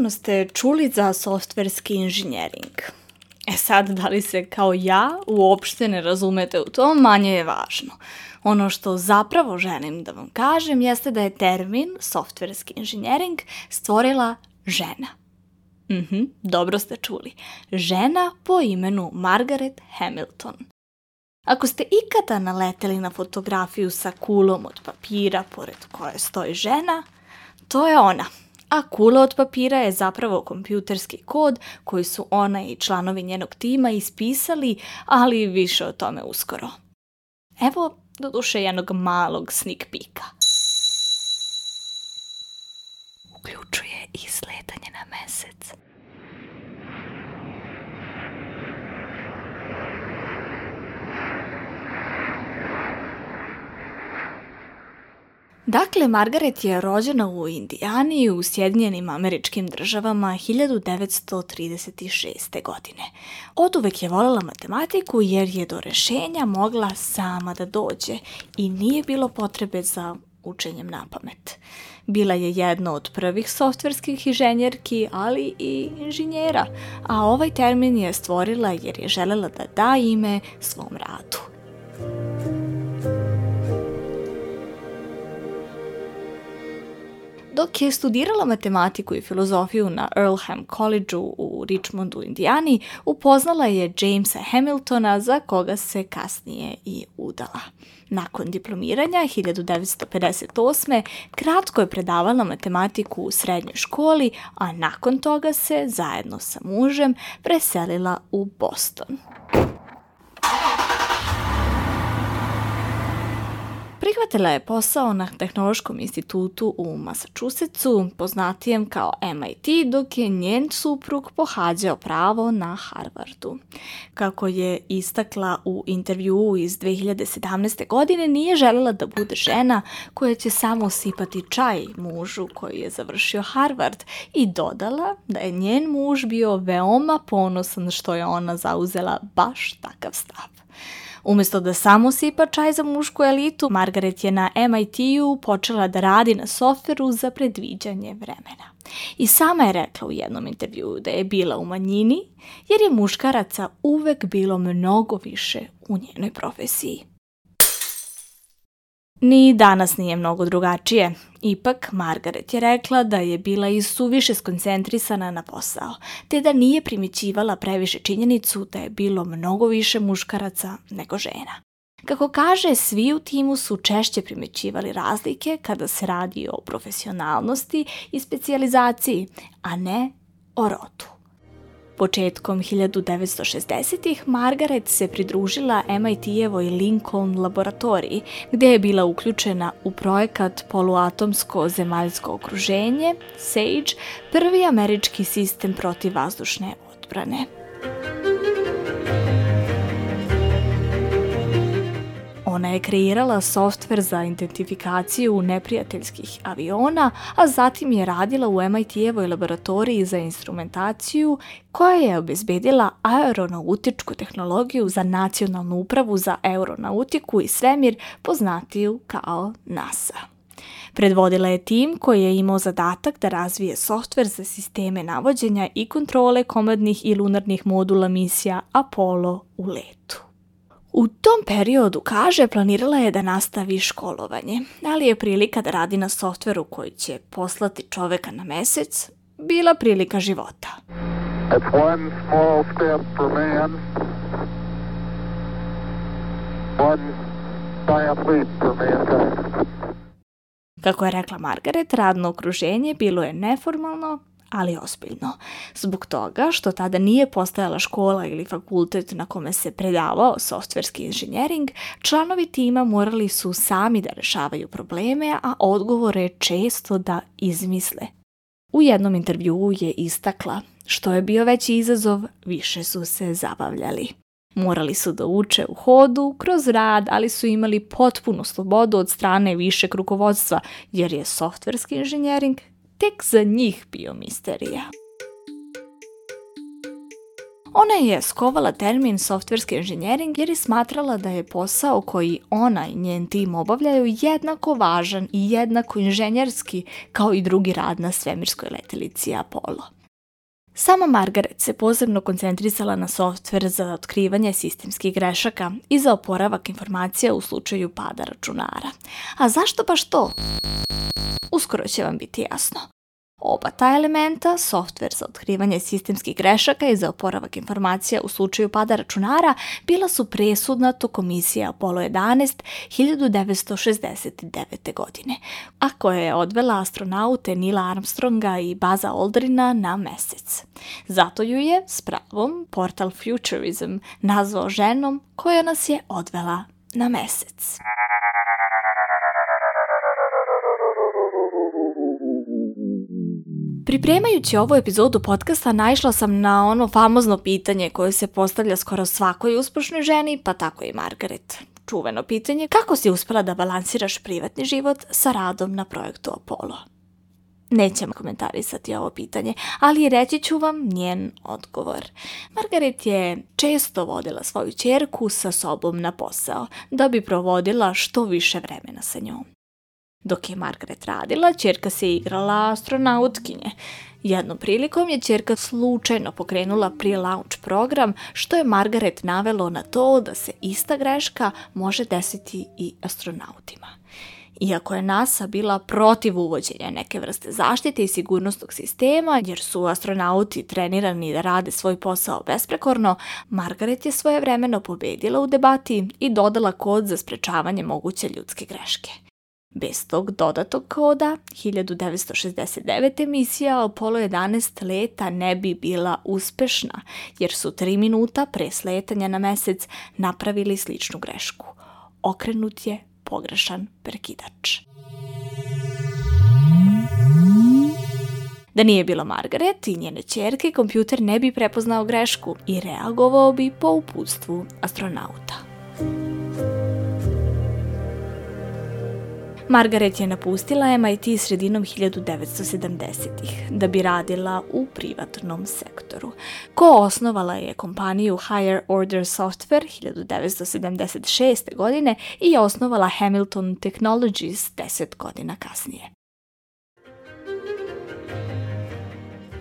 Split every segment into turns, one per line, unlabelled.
Sigurno ste čuli za softverski inženjering. E sad, da li se kao ja uopšte ne razumete u to, manje je važno. Ono što zapravo želim da vam kažem jeste da je termin softverski inženjering stvorila žena. Mhm, mm dobro ste čuli. Žena po imenu Margaret Hamilton. Ako ste ikada naleteli na fotografiju sa kulom od papira pored koje stoji žena, to je ona – a kula od papira je zapravo kompjuterski kod koji su ona i članovi njenog tima ispisali, ali više o tome uskoro. Evo, doduše, jednog malog sneak peeka. Uključuje i sletanje na mesec. Dakle, Margaret je rođena u Indijani u Sjedinjenim američkim državama 1936. godine. Od uvek je volela matematiku jer je do rešenja mogla sama da dođe i nije bilo potrebe za učenjem na pamet. Bila je jedna od prvih softverskih inženjerki, ali i inženjera, a ovaj termin je stvorila jer je želela da da ime svom radu. Dok je studirala matematiku i filozofiju na Earlham College-u u Richmondu, Indijani, upoznala je Jamesa Hamiltona za koga se kasnije i udala. Nakon diplomiranja 1958. kratko je predavala matematiku u srednjoj školi, a nakon toga se zajedno sa mužem preselila u Boston. Prihvatila je posao na Tehnološkom institutu u Masačusecu, poznatijem kao MIT, dok je njen suprug pohađao pravo na Harvardu. Kako je istakla u intervjuu iz 2017. godine, nije želela da bude žena koja će samo sipati čaj mužu koji je završio Harvard i dodala da je njen muž bio veoma ponosan što je ona zauzela baš takav stav. Umesto da samo sipa čaj za mušku elitu, Margaret je na MIT-u počela da radi na softveru za predviđanje vremena. I sama je rekla u jednom intervjuu da je bila u manjini, jer je muškaraca uvek bilo mnogo više u njenoj profesiji. Ni danas nije mnogo drugačije. Ipak, Margaret je rekla da je bila i suviše skoncentrisana na posao, te da nije primjećivala previše činjenicu da je bilo mnogo više muškaraca nego žena. Kako kaže, svi u timu su češće primećivali razlike kada se radi o profesionalnosti i specijalizaciji, a ne o rodu. Početkom 1960-ih Margaret se pridružila MIT-evoj Lincoln laboratoriji, gde je bila uključena u projekat poluatomsko zemaljsko okruženje, SAGE, prvi američki sistem protiv odbrane. Ona je kreirala softver za identifikaciju neprijateljskih aviona, a zatim je radila u MIT-evoj laboratoriji za instrumentaciju koja je obezbedila aeronautičku tehnologiju za nacionalnu upravu za aeronautiku i svemir poznatiju kao NASA. Predvodila je tim koji je imao zadatak da razvije softver za sisteme navođenja i kontrole komadnih i lunarnih modula misija Apollo u letu. U tom periodu, kaže, planirala je da nastavi školovanje, ali je prilika da radi na softveru koji će poslati čoveka na mesec bila prilika života. That's one small step for man, one giant leap for mankind. Kako je rekla Margaret, radno okruženje bilo je neformalno, ali ozbiljno. Zbog toga što tada nije postajala škola ili fakultet na kome se predavao softverski inženjering, članovi tima morali su sami da rešavaju probleme, a odgovore često da izmisle. U jednom intervjuu je istakla što je bio veći izazov, više su se zabavljali. Morali su da uče u hodu, kroz rad, ali su imali potpunu slobodu od strane višeg rukovodstva, jer je softverski inženjering tek za njih bio misterija. Ona je skovala termin softverski inženjering jer je smatrala da je posao koji ona i njen tim obavljaju jednako važan i jednako inženjerski kao i drugi rad na svemirskoj letelici Apollo. Sama Margaret se posebno koncentrisala na softver za otkrivanje sistemskih grešaka i za oporavak informacija u slučaju pada računara. A zašto baš to? Uskoro će vam biti jasno. Oba ta elementa, softver za otkrivanje sistemskih grešaka i za oporavak informacija u slučaju pada računara, bila su presudna tokom misije Apollo 11 1969. godine, a koja je odvela astronaute Nila Armstronga i Baza Aldrina na mesec. Zato ju je, s pravom, portal Futurism nazvao ženom koja nas je odvela na mesec. Pripremajući ovu epizodu podcasta naišla sam na ono famozno pitanje koje se postavlja skoro svakoj uspošnoj ženi, pa tako i Margaret. Čuveno pitanje kako si uspela da balansiraš privatni život sa radom na projektu Apollo? Nećem komentarisati ovo pitanje, ali reći ću vam njen odgovor. Margaret je često vodila svoju čerku sa sobom na posao, da bi provodila što više vremena sa njom. Dok je Margaret radila, čerka se igrala astronautkinje. Jednom prilikom je čerka slučajno pokrenula pre-launch program, što je Margaret navelo na to da se ista greška može desiti i astronautima. Iako je NASA bila protiv uvođenja neke vrste zaštite i sigurnosnog sistema, jer su astronauti trenirani da rade svoj posao besprekorno, Margaret je svojevremeno pobedila u debati i dodala kod za sprečavanje moguće ljudske greške – Bez tog dodatog koda, 1969 emisija Apollo 11 leta ne bi bila uspešna, jer su tri minuta pre sletanja na mesec napravili sličnu grešku. Okrenut je pogrešan prekidač. Da nije bilo Margaret i njene čerke, kompjuter ne bi prepoznao grešku i reagovao bi po uputstvu astronauta. Margaret je napustila MIT sredinom 1970-ih da bi radila u privatnom sektoru. Ko osnovala je kompaniju Higher Order Software 1976. godine i je osnovala Hamilton Technologies 10 godina kasnije.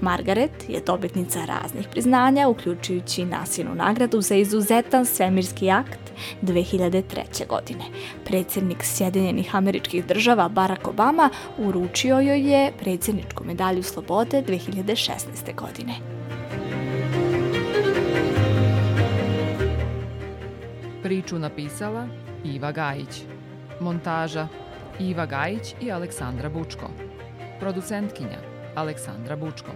Margaret je dobitnica raznih priznanja, uključujući nasilnu nagradu za izuzetan svemirski akt 2003. godine. Predsjednik Sjedinjenih američkih država Barack Obama uručio joj je predsjedničku medalju slobode 2016. godine. Priču napisala Iva Gajić. Montaža Iva Gajić i Aleksandra Bučko. Producentkinja Aleksandra Bučko.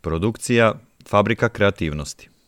Produkcija Fabrika kreativnosti